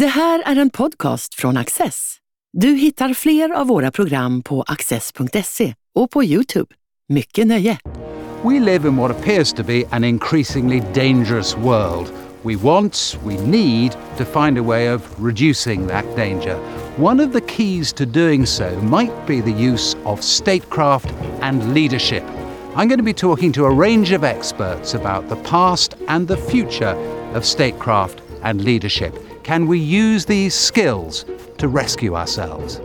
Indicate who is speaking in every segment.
Speaker 1: Det här är en podcast från Axess. Du hittar fler av våra program på axess.se och på Youtube. Mycket nöje!
Speaker 2: We live in what appears to be an increasingly dangerous world. We want, we need to find a way of reducing that danger. One of the keys to doing so might be the use of statecraft and leadership. I'm going to be talking to a range of experts about the past and the future of statecraft and leadership. Can we use these skills to rescue ourselves?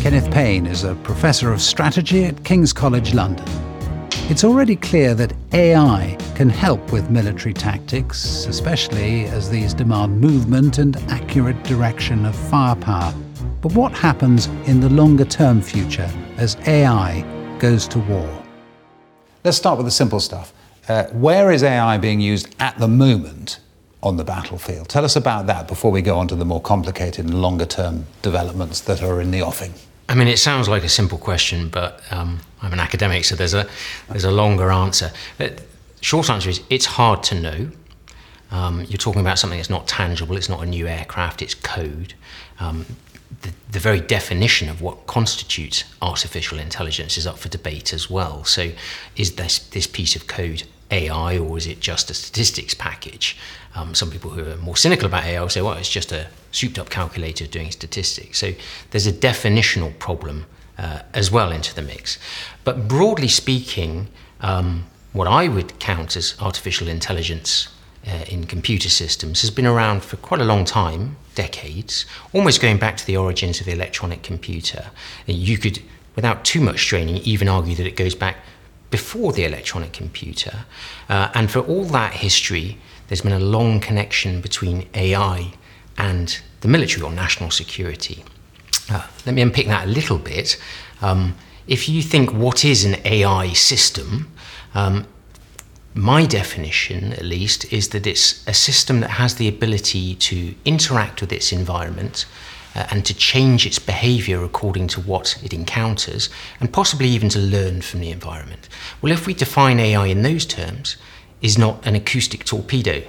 Speaker 2: Kenneth Payne is a professor of strategy at King's College London. It's already clear that AI can help with military tactics, especially as these demand movement and accurate direction of firepower. But what happens in the longer term future as AI goes to war? Let's start with the simple stuff. Uh, where is AI being used at the moment on the battlefield? Tell us about that before we go on to the more complicated and longer term developments that are in the offing.
Speaker 3: I mean, it sounds like a simple question, but um, I'm an academic, so there's a there's a longer answer. But short answer is it's hard to know. Um, you're talking about something that's not tangible. It's not a new aircraft. It's code. Um, the, the very definition of what constitutes artificial intelligence is up for debate as well. So, is this this piece of code AI or is it just a statistics package? Um, some people who are more cynical about AI will say, well, it's just a souped up calculator doing statistics. So there's a definitional problem uh, as well into the mix. But broadly speaking, um, what I would count as artificial intelligence uh, in computer systems has been around for quite a long time, decades, almost going back to the origins of the electronic computer. You could, without too much training, even argue that it goes back before the electronic computer. Uh, and for all that history, there's been a long connection between AI and the military or national security. Uh, let me unpick that a little bit. Um, if you think what is an AI system, um, my definition, at least, is that it's a system that has the ability to interact with its environment uh, and to change its behavior according to what it encounters, and possibly even to learn from the environment. Well, if we define AI in those terms, is not an acoustic torpedo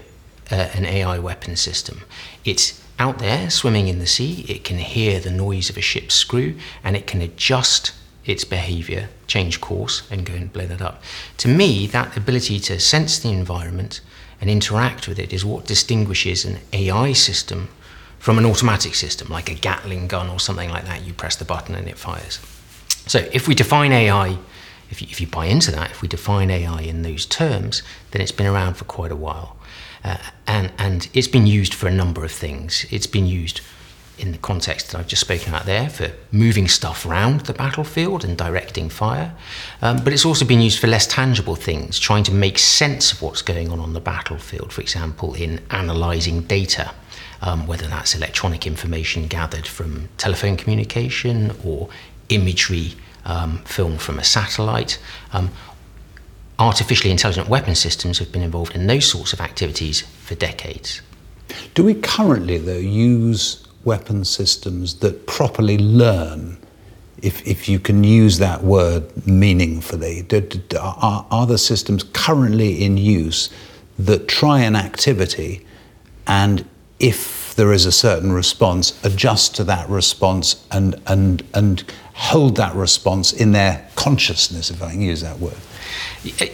Speaker 3: uh, an AI weapon system. It's out there swimming in the sea, it can hear the noise of a ship's screw, and it can adjust its behavior, change course, and go and blow that up. To me, that ability to sense the environment and interact with it is what distinguishes an AI system from an automatic system, like a Gatling gun or something like that. You press the button and it fires. So, if we define AI, if you, if you buy into that, if we define AI in those terms, then it's been around for quite a while. Uh, and, and it's been used for a number of things. It's been used in the context that I've just spoken about there for moving stuff around the battlefield and directing fire. Um, but it's also been used for less tangible things, trying to make sense of what's going on on the battlefield, for example, in analysing data. Um, whether that's electronic information gathered from telephone communication or imagery um, filmed from a satellite, um, artificially intelligent weapon systems have been involved in those sorts of activities for decades.
Speaker 2: Do we currently, though, use weapon systems that properly learn, if, if you can use that word meaningfully? Are, are the systems currently in use that try an activity and if there is a certain response, adjust to that response and, and, and hold that response in their consciousness, if I can use that word?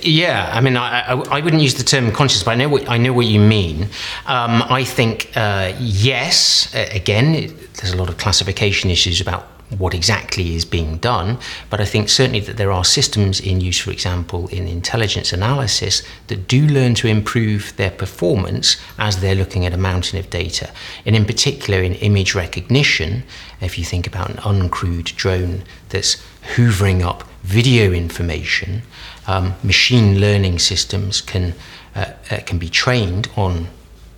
Speaker 3: Yeah, I mean, I, I, wouldn't use the term conscious, but I know what I know what you mean. Um, I think uh, yes. Again, it, there's a lot of classification issues about what exactly is being done, but I think certainly that there are systems in use, for example, in intelligence analysis that do learn to improve their performance as they're looking at a mountain of data. And in particular, in image recognition, if you think about an uncrewed drone that's hoovering up video information, um, machine learning systems can, uh, uh, can be trained on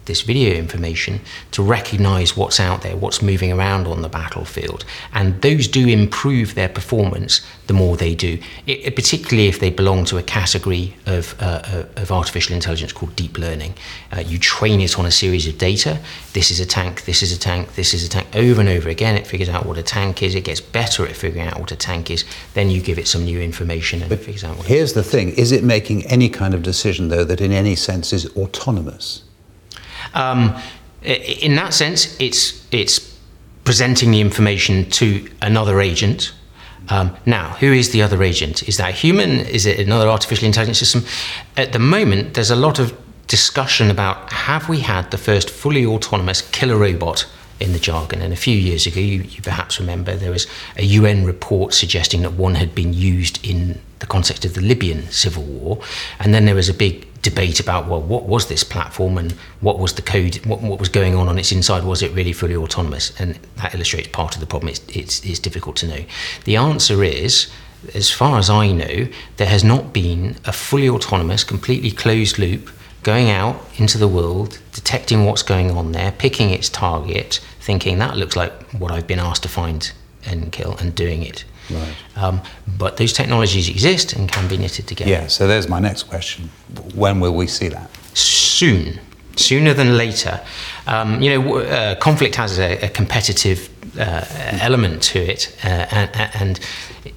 Speaker 3: this video information to recognize what's out there, what's moving around on the battlefield. And those do improve their performance the more they do, it, particularly if they belong to a category of, uh, of artificial intelligence called deep learning. Uh, you train it on a series of data. This is a tank, this is a tank, this is a tank. Over and over again, it figures out what a tank is. It gets better at figuring out what a tank is. Then you give it some new information and
Speaker 2: but
Speaker 3: it figures out what
Speaker 2: Here's the thing is it making any kind of decision, though, that in any sense is autonomous?
Speaker 3: Um, in that sense, it's it's presenting the information to another agent. Um, now, who is the other agent? Is that human? Is it another artificial intelligence system? At the moment, there's a lot of discussion about have we had the first fully autonomous killer robot in the jargon. And a few years ago, you, you, perhaps remember, there was a UN report suggesting that one had been used in the context of the Libyan civil war. And then there was a big debate about, well, what was this platform and what was the code, what, what was going on on its inside? Was it really fully autonomous? And that illustrates part of the problem. It's, it's, it's difficult to know. The answer is, as far as I know, there has not been a fully autonomous, completely closed loop going out into the world, detecting what's going on there, picking its target, thinking that looks like what I've been asked to find and kill, and doing it.
Speaker 2: Right.
Speaker 3: Um, but those technologies exist and can be knitted together.
Speaker 2: Yeah, so there's my next question. When will we see that?
Speaker 3: Soon, sooner than later. Um, you know, uh, conflict has a, a competitive uh, element to it, uh, and, and,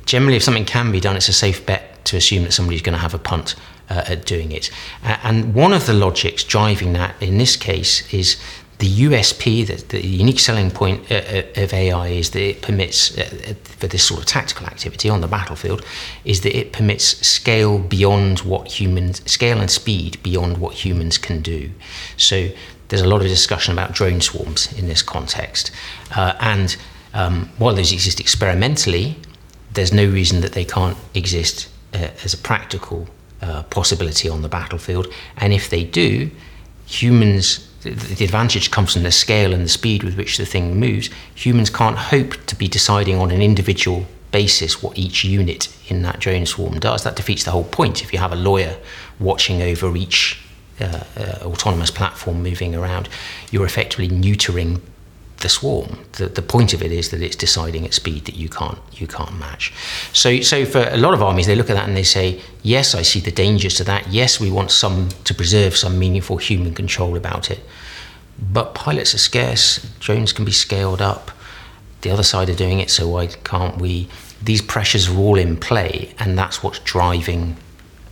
Speaker 3: generally, if something can be done, it's a safe bet to assume that somebody's going to have a punt uh, at doing it. and one of the logics driving that in this case is the USP, the, the unique selling point uh, uh of AI is that it permits, uh, uh, for this sort of tactical activity on the battlefield, is that it permits scale beyond what humans, scale and speed beyond what humans can do. So there's a lot of discussion about drone swarms in this context. Uh, and um, while those exist experimentally, there's no reason that they can't exist uh, as a practical possibility on the battlefield. And if they do, humans the advantage comes from the scale and the speed with which the thing moves. Humans can't hope to be deciding on an individual basis what each unit in that drone swarm does. That defeats the whole point. If you have a lawyer watching over each uh, uh, autonomous platform moving around, you're effectively neutering the swarm. The, the point of it is that it's deciding at speed that you can't you can't match. So so for a lot of armies, they look at that and they say, yes, I see the dangers to that. Yes, we want some to preserve some meaningful human control about it. But pilots are scarce. Drones can be scaled up. The other side are doing it, so why can't we? These pressures are all in play, and that's what's driving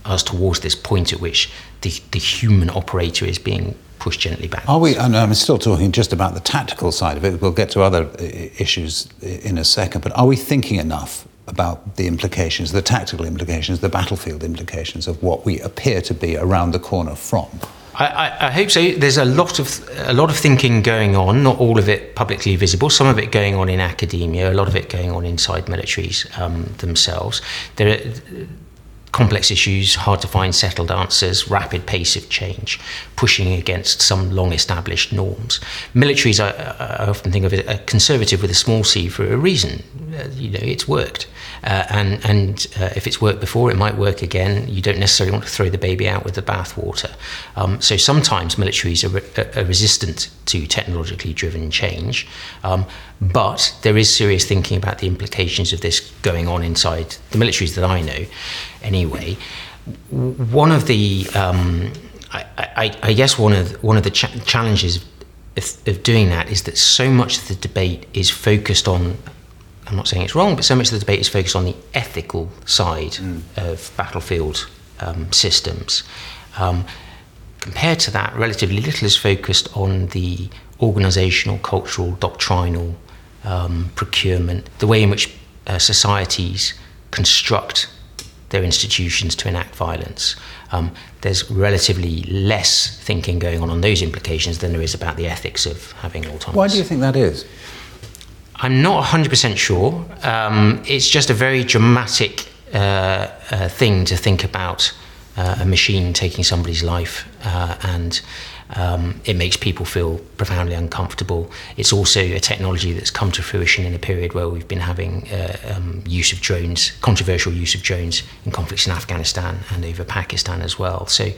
Speaker 3: us towards this point at which the, the human operator is being push gently back.
Speaker 2: Are we? And I'm still talking just about the tactical side of it. We'll get to other uh, issues in a second. But are we thinking enough about the implications, the tactical implications, the battlefield implications of what we appear to be around the corner from?
Speaker 3: I, I, I, hope so. There's a lot of a lot of thinking going on. Not all of it publicly visible. Some of it going on in academia. A lot of it going on inside militaries um, themselves. There are, complex issues, hard to find settled answers, rapid pace of change, pushing against some long established norms. Militaries, I, I often think of it a conservative with a small c for a reason. Uh, you know, it's worked. Uh, and and uh, if it's worked before, it might work again. You don't necessarily want to throw the baby out with the bathwater. Um, so sometimes militaries are, re- are, resistant to technologically driven change, um, but there is serious thinking about the implications of this going on inside the militaries that I know. Anyway, one of the um, I, I, I, guess one of the, one of the cha- challenges of, of doing that is that so much of the debate is focused on I'm not saying it's wrong, but so much of the debate is focused on the ethical side mm. of battlefield um, systems. Um, compared to that, relatively little is focused on the organisational, cultural, doctrinal um, procurement, the way in which uh, societies construct their institutions to enact violence. Um, there's relatively less thinking going on on those implications than there is about the ethics of having autonomous.
Speaker 2: Why do you think that is?
Speaker 3: I'm not 100% sure. Um, it's just a very dramatic uh, uh, thing to think about uh, a machine taking somebody's life. Uh, and Um, it makes people feel profoundly uncomfortable. It's also a technology that's come to fruition in a period where we've been having uh, um, use of drones, controversial use of drones in conflicts in Afghanistan and over Pakistan as well. So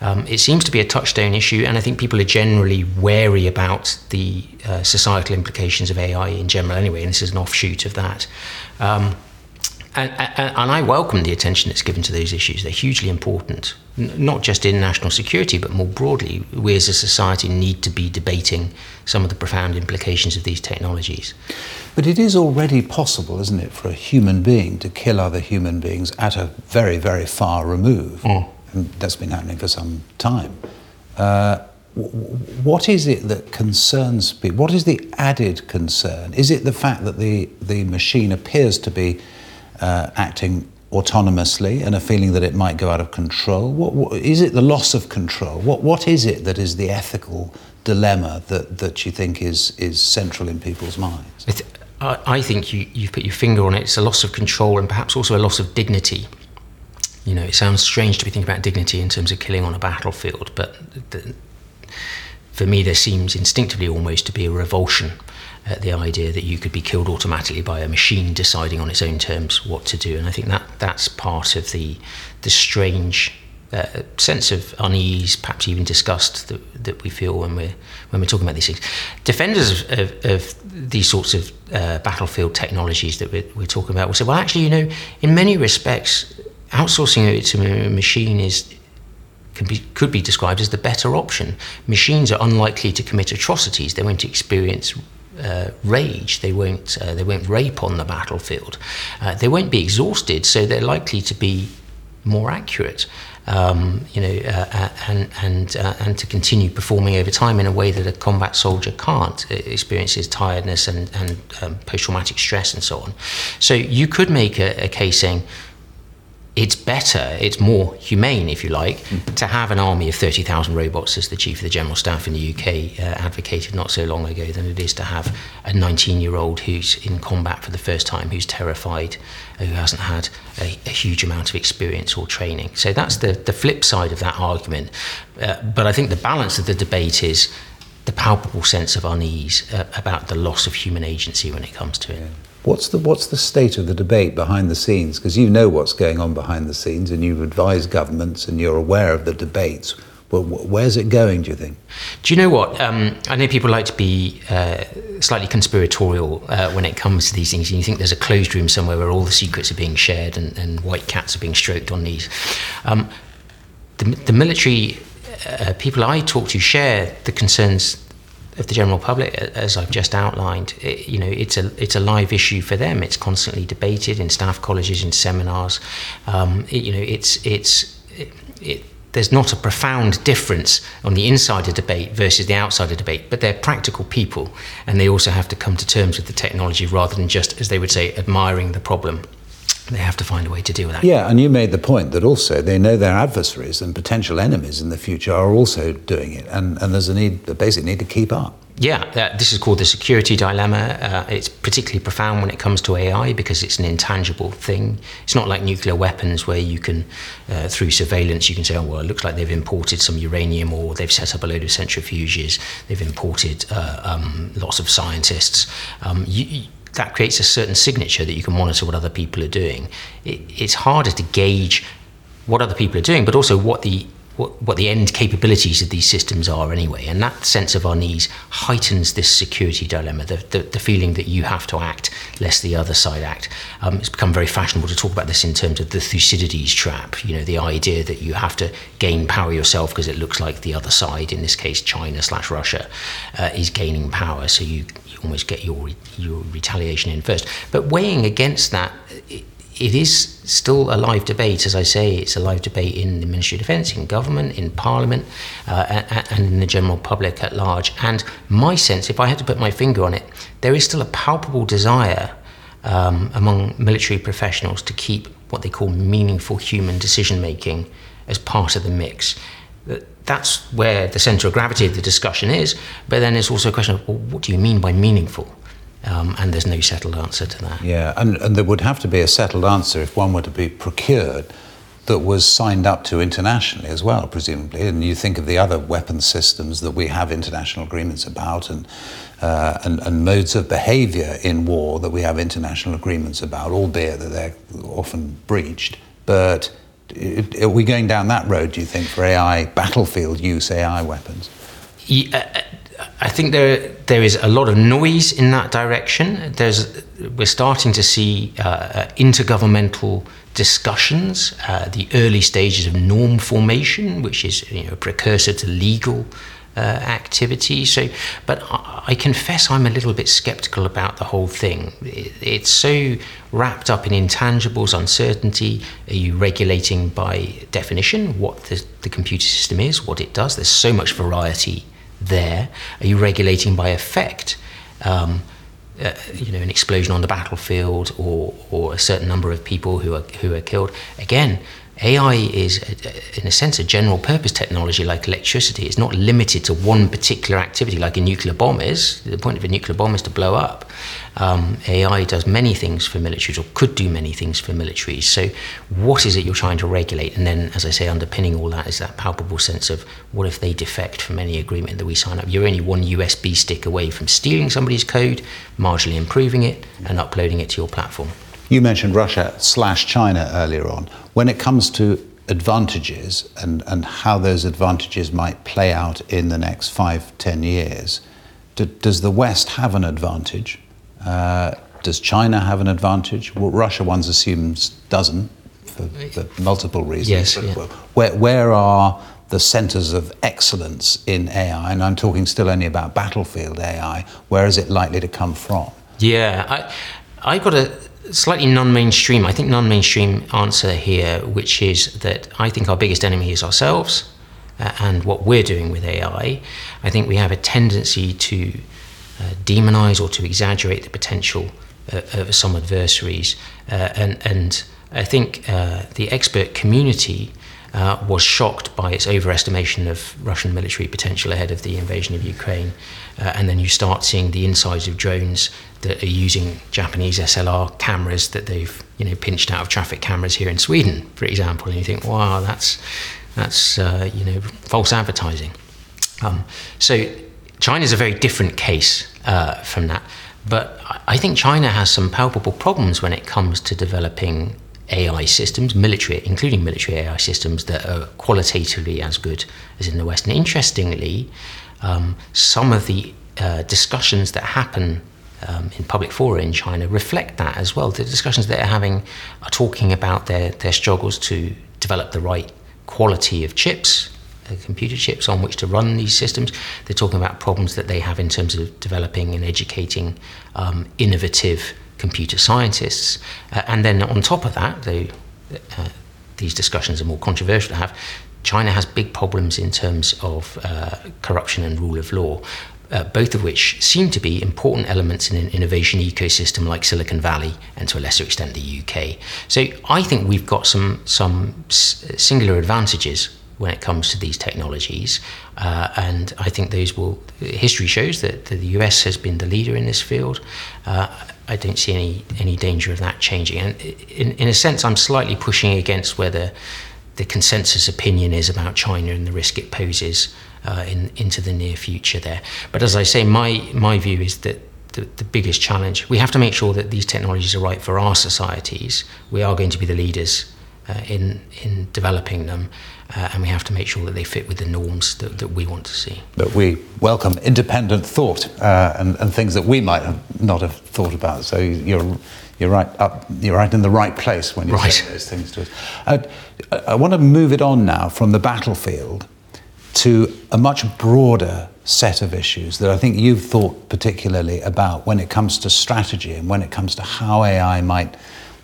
Speaker 3: um, it seems to be a touchstone issue, and I think people are generally wary about the uh, societal implications of AI in general anyway, and this is an offshoot of that. And, and, and, I welcome the attention that's given to those issues. They're hugely important, N- not just in national security, but more broadly. We as a society need to be debating some of the profound implications of these technologies.
Speaker 2: But it is already possible, isn't it, for a human being to kill other human beings at a very, very far remove? Mm. And that's been happening for some time. Uh, what is it that concerns people? What is the added concern? Is it the fact that the, the machine appears to be uh, acting autonomously and a feeling that it might go out of control? What, what, is it the loss of control? What, what is it that is the ethical dilemma that, that you think is, is central in people's minds?
Speaker 3: I, th- I think you, you've put your finger on it. It's a loss of control and perhaps also a loss of dignity. You know, it sounds strange to be thinking about dignity in terms of killing on a battlefield, but the, for me, there seems instinctively almost to be a revulsion the idea that you could be killed automatically by a machine deciding on its own terms what to do. And I think that that's part of the the strange uh, sense of unease, perhaps even disgust that, that we feel when we're when we're talking about these things. Defenders of, of, of these sorts of uh, battlefield technologies that we're, we're, talking about will say, well, actually, you know, in many respects, outsourcing it to a machine is can be, could be described as the better option. Machines are unlikely to commit atrocities. They won't experience uh, rage. They won't. Uh, they won't rape on the battlefield. Uh, they won't be exhausted, so they're likely to be more accurate. Um, you know, uh, uh, and and uh, and to continue performing over time in a way that a combat soldier can't. Experiences tiredness and and um, post-traumatic stress and so on. So you could make a, a case saying it's better, it's more humane, if you like, mm. to have an army of 30,000 robots, as the Chief of the General Staff in the UK uh, advocated not so long ago, than it is to have a 19 year old who's in combat for the first time, who's terrified, who hasn't had a, a, huge amount of experience or training. So that's the, the flip side of that argument. Uh, but I think the balance of the debate is the palpable sense of unease uh, about the loss of human agency when it comes to it.
Speaker 2: Yeah. What's the, what's the state of the debate behind the scenes? Because you know what's going on behind the scenes and you've advised governments and you're aware of the debates. Well, where's it going, do you think?
Speaker 3: Do you know what? Um, I know people like to be uh, slightly conspiratorial uh, when it comes to these things, and you think there's a closed room somewhere where all the secrets are being shared and, and white cats are being stroked on these. Um, the, the, military uh, people I talk to share the concerns of the general public, as I've just outlined, it, you know, it's a it's a live issue for them. It's constantly debated in staff colleges, in seminars. Um, it, you know, it's it's it, there's not a profound difference on the insider debate versus the outsider debate, but they're practical people, and they also have to come to terms with the technology rather than just, as they would say, admiring the problem they have to find a way to deal with that.
Speaker 2: Yeah, and you made the point that also they know their adversaries and potential enemies in the future are also doing it, and, and there's a need, a basic need to keep up.
Speaker 3: Yeah, uh, this is called the security dilemma. Uh, it's particularly profound when it comes to AI because it's an intangible thing. It's not like nuclear weapons where you can, uh, through surveillance, you can say, oh, well, it looks like they've imported some uranium or they've set up a load of centrifuges, they've imported uh, um, lots of scientists. Um, you, that creates a certain signature that you can monitor what other people are doing. It, it's harder to gauge what other people are doing, but also what the what, what the end capabilities of these systems are anyway. And that sense of unease heightens this security dilemma, the, the, the feeling that you have to act lest the other side act. Um, it's become very fashionable to talk about this in terms of the Thucydides trap, you know, the idea that you have to gain power yourself because it looks like the other side, in this case China slash Russia, uh, is gaining power. So you, almost get your, your retaliation in first. But weighing against that, it, it is still a live debate, as I say, it's a live debate in the Ministry of Defence, in government, in Parliament, uh, and in the general public at large. And my sense, if I had to put my finger on it, there is still a palpable desire um, among military professionals to keep what they call meaningful human decision making as part of the mix. That's where the centre of gravity of the discussion is, but then there's also a question of well, what do you mean by meaningful? Um, and there's no settled answer to that.
Speaker 2: Yeah, and, and there would have to be a settled answer if one were to be procured that was signed up to internationally as well, presumably. And you think of the other weapons systems that we have international agreements about and, uh, and, and, modes of behavior in war that we have international agreements about, albeit that they're often breached. But are we going down that road, do you think, for AI battlefield use, AI weapons?
Speaker 3: Yeah, I think there there is a lot of noise in that direction. There's we're starting to see uh, intergovernmental discussions, uh, the early stages of norm formation, which is you know, a precursor to legal uh, activity. So, but I, I, confess I'm a little bit skeptical about the whole thing. It, it's so wrapped up in intangibles, uncertainty. Are you regulating by definition what the, the computer system is, what it does? There's so much variety there. Are you regulating by effect? Um, uh, you know, an explosion on the battlefield or, or a certain number of people who are, who are killed. Again, AI is, in a sense, a general purpose technology like electricity. It's not limited to one particular activity like a nuclear bomb is. The point of a nuclear bomb is to blow up. Um, AI does many things for militaries or could do many things for militaries. So, what is it you're trying to regulate? And then, as I say, underpinning all that is that palpable sense of what if they defect from any agreement that we sign up? You're only one USB stick away from stealing somebody's code, marginally improving it, and uploading it to your platform.
Speaker 2: You mentioned Russia slash China earlier on. When it comes to advantages and, and how those advantages might play out in the next five, ten years, do, does the West have an advantage? Uh, does China have an advantage? Well, Russia, one assumes, doesn't for, for multiple reasons.
Speaker 3: Yes, yeah.
Speaker 2: where, where are the centers of excellence in AI? And I'm talking still only about battlefield AI. Where is it likely to come from?
Speaker 3: Yeah, I, I got a slightly non-mainstream. I think non-mainstream answer here, which is that I think our biggest enemy is ourselves uh, and what we're doing with AI. I think we have a tendency to uh, demonize or to exaggerate the potential uh, of some adversaries, uh, and and I think uh, the expert community. Uh, was shocked by its overestimation of Russian military potential ahead of the invasion of Ukraine. and then you start seeing the insides of drones that are using Japanese SLR cameras that they've you know pinched out of traffic cameras here in Sweden, for example, and you think, wow, that's that's uh, you know false advertising. Um, so China is a very different case uh, from that, but I think China has some palpable problems when it comes to developing AI systems, military, including military AI systems that are qualitatively as good as in the West. And interestingly, um, some of the uh, discussions that happen um, in public fora in China reflect that as well. The discussions they're having are talking about their, their struggles to develop the right quality of chips, uh, computer chips on which to run these systems. They're talking about problems that they have in terms of developing and educating um, innovative computer scientists. Uh, and then on top of that, they, uh, these discussions are more controversial to have. China has big problems in terms of uh, corruption and rule of law uh, both of which seem to be important elements in an innovation ecosystem like Silicon Valley and to a lesser extent the UK. So I think we've got some some singular advantages when it comes to these technologies, uh, and I think those will. History shows that the US has been the leader in this field. Uh, I don't see any any danger of that changing, and in, in a sense, I'm slightly pushing against whether the consensus opinion is about China and the risk it poses uh, in, into the near future there. But as I say, my, my view is that the, the, biggest challenge, we have to make sure that these technologies are right for our societies. We are going to be the leaders uh, in, in developing them, uh, and we have to make sure that they fit with the norms that, that we want to see.
Speaker 2: But we welcome independent thought uh, and, and things that we might have not have thought about. So you're you're right up, you're right in the right place when you
Speaker 3: right.
Speaker 2: say those things to us. I, I want to move it on now from the battlefield to a much broader set of issues that I think you've thought particularly about when it comes to strategy and when it comes to how AI might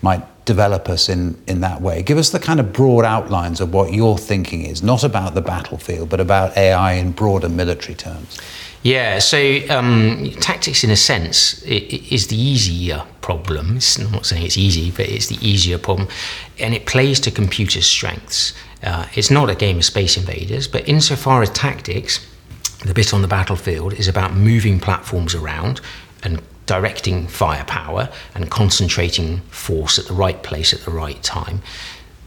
Speaker 2: might develop us in, in that way. Give us the kind of broad outlines of what your thinking is, not about the battlefield, but about AI in broader military terms.
Speaker 3: Yeah, so um, tactics, in a sense, is the easier problem. I'm not saying it's easy, but it's the easier problem, and it plays to computer strengths. Uh, it's not a game of Space Invaders, but insofar as tactics, the bit on the battlefield is about moving platforms around and directing firepower and concentrating force at the right place at the right time.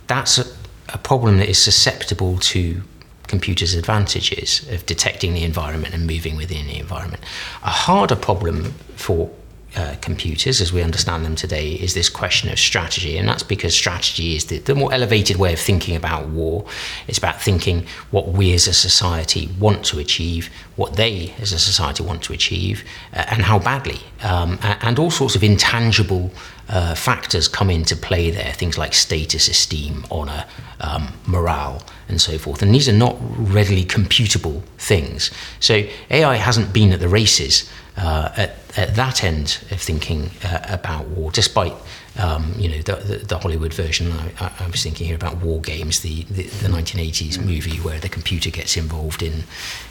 Speaker 3: That's a, a problem that is susceptible to computers' advantages of detecting the environment and moving within the environment. A harder problem for uh, computers, as we understand them today, is this question of strategy. And that's because strategy is the, the, more elevated way of thinking about war. It's about thinking what we as a society want to achieve, what they as a society want to achieve, uh, and how badly. Um, and all sorts of intangible uh, factors come into play there, things like status, esteem, honour, um, morale, and so forth. And these are not readily computable things. So AI hasn't been at the races uh, at, at, that end of thinking uh, about war, despite um, you know the, the, the, Hollywood version. I, I, was thinking here about War Games, the, the, the 1980s mm. movie where the computer gets involved in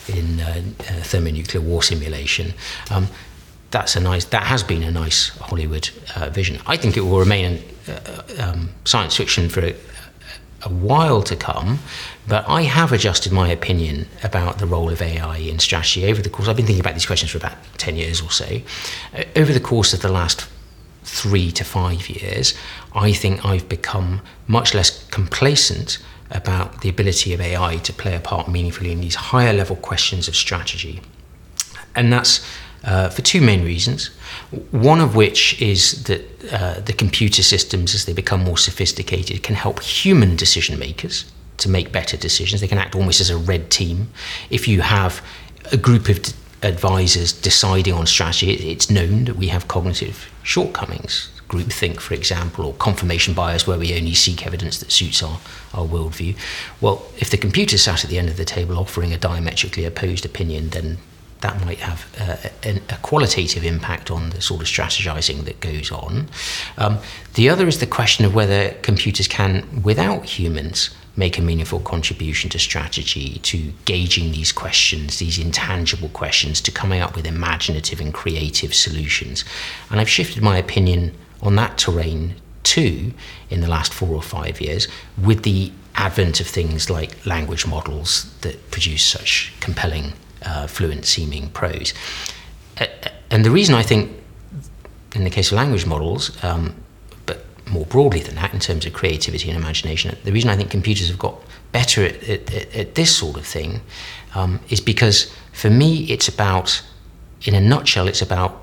Speaker 3: in uh, uh, thermonuclear war simulation. Um, that's a nice. That has been a nice Hollywood uh, vision. I think it will remain uh, um, science fiction for a, a while to come, but I have adjusted my opinion about the role of AI in strategy over the course. I've been thinking about these questions for about 10 years or so. Uh, over the course of the last three to five years, I think I've become much less complacent about the ability of AI to play a part meaningfully in these higher level questions of strategy. And that's uh, for two main reasons. One of which is that uh, the computer systems, as they become more sophisticated, can help human decision makers to make better decisions. They can act almost as a red team. If you have a group of d- advisors deciding on strategy, it's known that we have cognitive shortcomings. Groupthink, for example, or confirmation bias, where we only seek evidence that suits our, our worldview. Well, if the computer sat at the end of the table offering a diametrically opposed opinion, then that might have uh, a, a, qualitative impact on the sort of strategizing that goes on. Um, the other is the question of whether computers can, without humans, make a meaningful contribution to strategy, to gauging these questions, these intangible questions, to coming up with imaginative and creative solutions. And I've shifted my opinion on that terrain too in the last four or five years with the advent of things like language models that produce such compelling uh, fluent seeming prose. Uh, and the reason I think, in the case of language models, um, more broadly than that, in terms of creativity and imagination, the reason I think computers have got better at, at, at this sort of thing um, is because for me, it's about, in a nutshell, it's about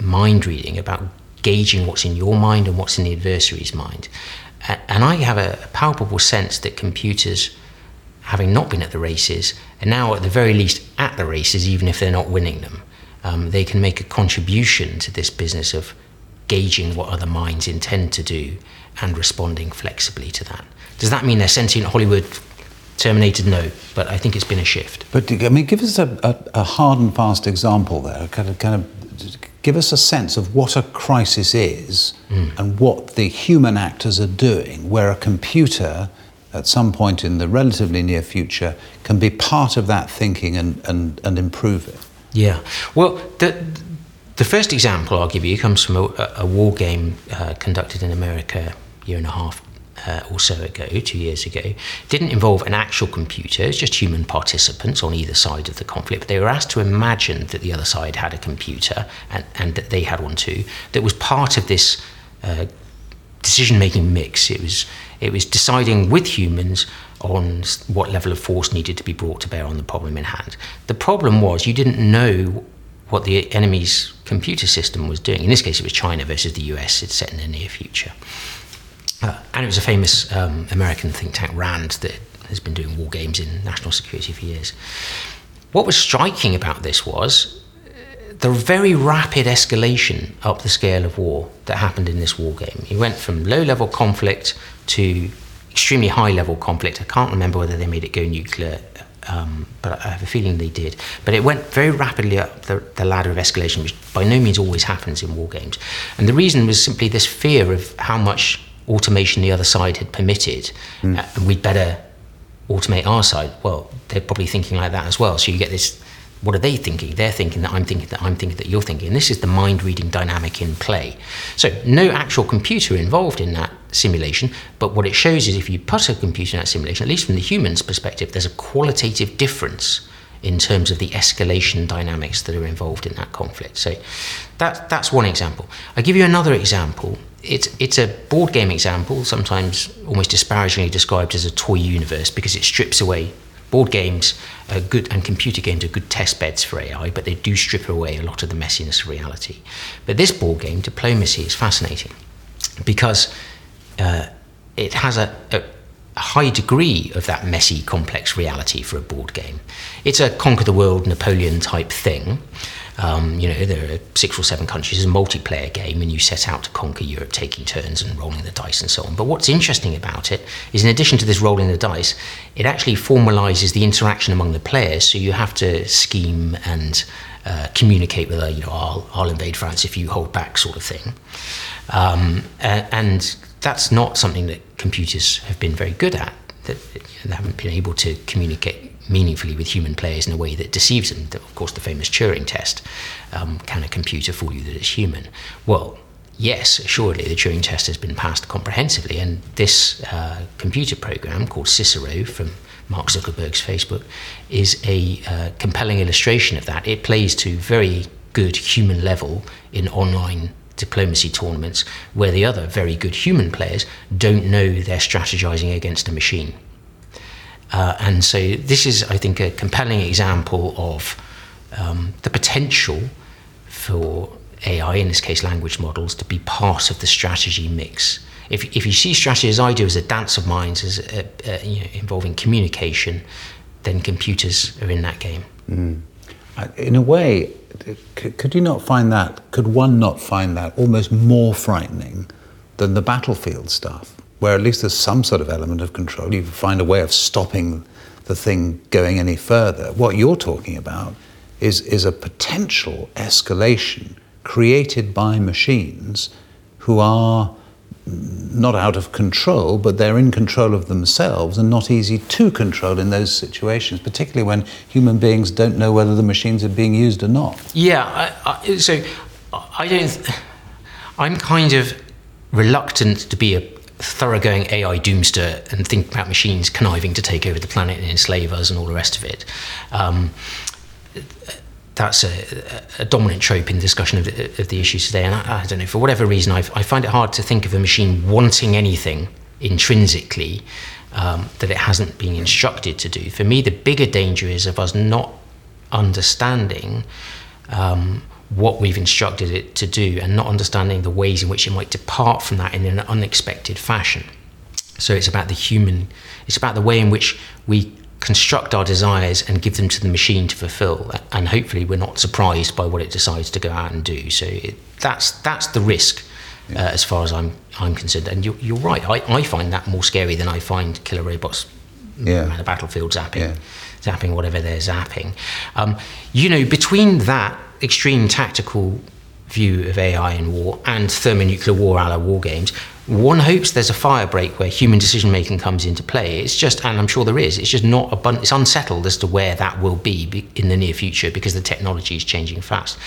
Speaker 3: mind reading, about gauging what's in your mind and what's in the adversary's mind. And I have a palpable sense that computers having not been at the races, and now at the very least at the races, even if they're not winning them, um, they can make a contribution to this business of gauging what other minds intend to do and responding flexibly to that. Does that mean they're sentient Hollywood terminated? No, but I think it's been a shift.
Speaker 2: But I mean, give us a, a, a hard and fast example there. Kind of, kind of, give us a sense of what a crisis is mm. and what the human actors are doing, where a computer at some point in the relatively near future can be part of that thinking and, and, and improve it?
Speaker 3: Yeah. Well, the, the first example I'll give you comes from a, a war game uh, conducted in America a year and a half uh, or so ago, two years ago. It didn't involve an actual computer, it's just human participants on either side of the conflict. But they were asked to imagine that the other side had a computer and, and that they had one too, that was part of this uh, decision making mix. It was it was deciding with humans on what level of force needed to be brought to bear on the problem in hand. The problem was you didn't know what the enemy's computer system was doing. In this case, it was China versus the US. It's set in the near future. Uh, and it was a famous um, American think tank, RAND, that has been doing war games in national security for years. What was striking about this was the very rapid escalation up the scale of war that happened in this war game. You went from low level conflict to extremely high level conflict. I can't remember whether they made it go nuclear, um, but I have a feeling they did. But it went very rapidly up the, the, ladder of escalation, which by no means always happens in war games. And the reason was simply this fear of how much automation the other side had permitted, mm. uh, and we'd better automate our side. Well, they're probably thinking like that as well. So you get this what are they thinking? They're thinking that I'm thinking that I'm thinking that you're thinking. And this is the mind reading dynamic in play. So, no actual computer involved in that simulation, but what it shows is if you put a computer in that simulation, at least from the human's perspective, there's a qualitative difference in terms of the escalation dynamics that are involved in that conflict. So that, that's one example. I give you another example. It's, it's a board game example, sometimes almost disparagingly described as a toy universe because it strips away board games are good and computer games are good test beds for AI, but they do strip away a lot of the messiness of reality. But this board game, Diplomacy, is fascinating because uh, it has a, a, high degree of that messy, complex reality for a board game. It's a conquer the world Napoleon type thing. Um, you know, there are six or seven countries, it's a multiplayer game, and you set out to conquer Europe, taking turns and rolling the dice and so on. But what's interesting about it is, in addition to this rolling the dice, it actually formalizes the interaction among the players. So you have to scheme and uh, communicate with, a, you know, I'll, I'll, invade France if you hold back, sort of thing. Um, and that's not something that computers have been very good at. That they haven't been able to communicate meaningfully with human players in a way that deceives them. Of course, the famous Turing test um, can a computer fool you that it's human? Well, yes, assuredly, the Turing test has been passed comprehensively, and this uh, computer program called Cicero from Mark Zuckerberg's Facebook is a uh, compelling illustration of that. It plays to very good human level in online diplomacy tournaments where the other very good human players don't know they're strategizing against a machine. Uh, and so this is, I think, a compelling example of um, the potential for AI, in this case language models, to be part of the strategy mix. If, if you see strategy as I do as a dance of minds, as a, a, you know, involving communication, then computers are in that game. Mm.
Speaker 2: In a way, could you not find that, could one not find that almost more frightening than the battlefield stuff? where at least there's some sort of element of control. You find a way of stopping the thing going any further. What you're talking about is, is a potential escalation created by machines who are not out of control, but they're in control of themselves and not easy to control in those situations, particularly when human beings don't know whether the machines are being used or not.
Speaker 3: Yeah, I, I, so I don't. I'm kind of reluctant to be a thoroughgoing AI doomster and think about machines conniving to take over the planet and enslave us and all the rest of it. Um, that's a, a, dominant trope in discussion of the, of the issues today. And I, I, don't know, for whatever reason, I've, i find it hard to think of a machine wanting anything intrinsically um, that it hasn't been instructed to do. For me, the bigger danger is of us not understanding um, what we've instructed it to do and not understanding the ways in which it might depart from that in an unexpected fashion. So it's about the human, it's about the way in which we construct our desires and give them to the machine to fulfill. And hopefully, we're not surprised by what it decides to go out and do. So it, that's that's the risk. Uh, as far as I'm I'm concerned, and you're, you're right. I, I find that more scary than I find killer robots yeah. around the battlefield zapping, yeah. zapping whatever they're zapping. Um, you know, between that extreme tactical view of AI in war and thermonuclear war a la war games, one hopes there's a fire break where human decision making comes into play. It's just, and I'm sure there is, it's just not abundant, it's unsettled as to where that will be in the near future because the technology is changing fast.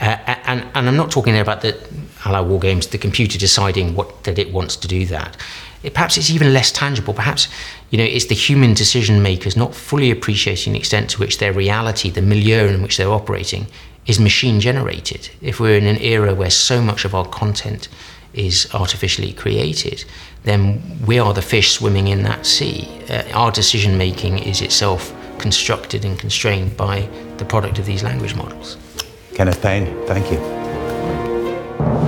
Speaker 3: Uh, and, and I'm not talking there about the a la war games, the computer deciding what that it wants to do that. It, perhaps it's even less tangible. Perhaps you know it's the human decision makers not fully appreciating the extent to which their reality, the milieu in which they're operating, is machine generated. If we're in an era where so much of our content is artificially created, then we are the fish swimming in that sea. Uh, our decision making is itself constructed and constrained by the product of these language models.
Speaker 2: Kenneth Payne, thank you.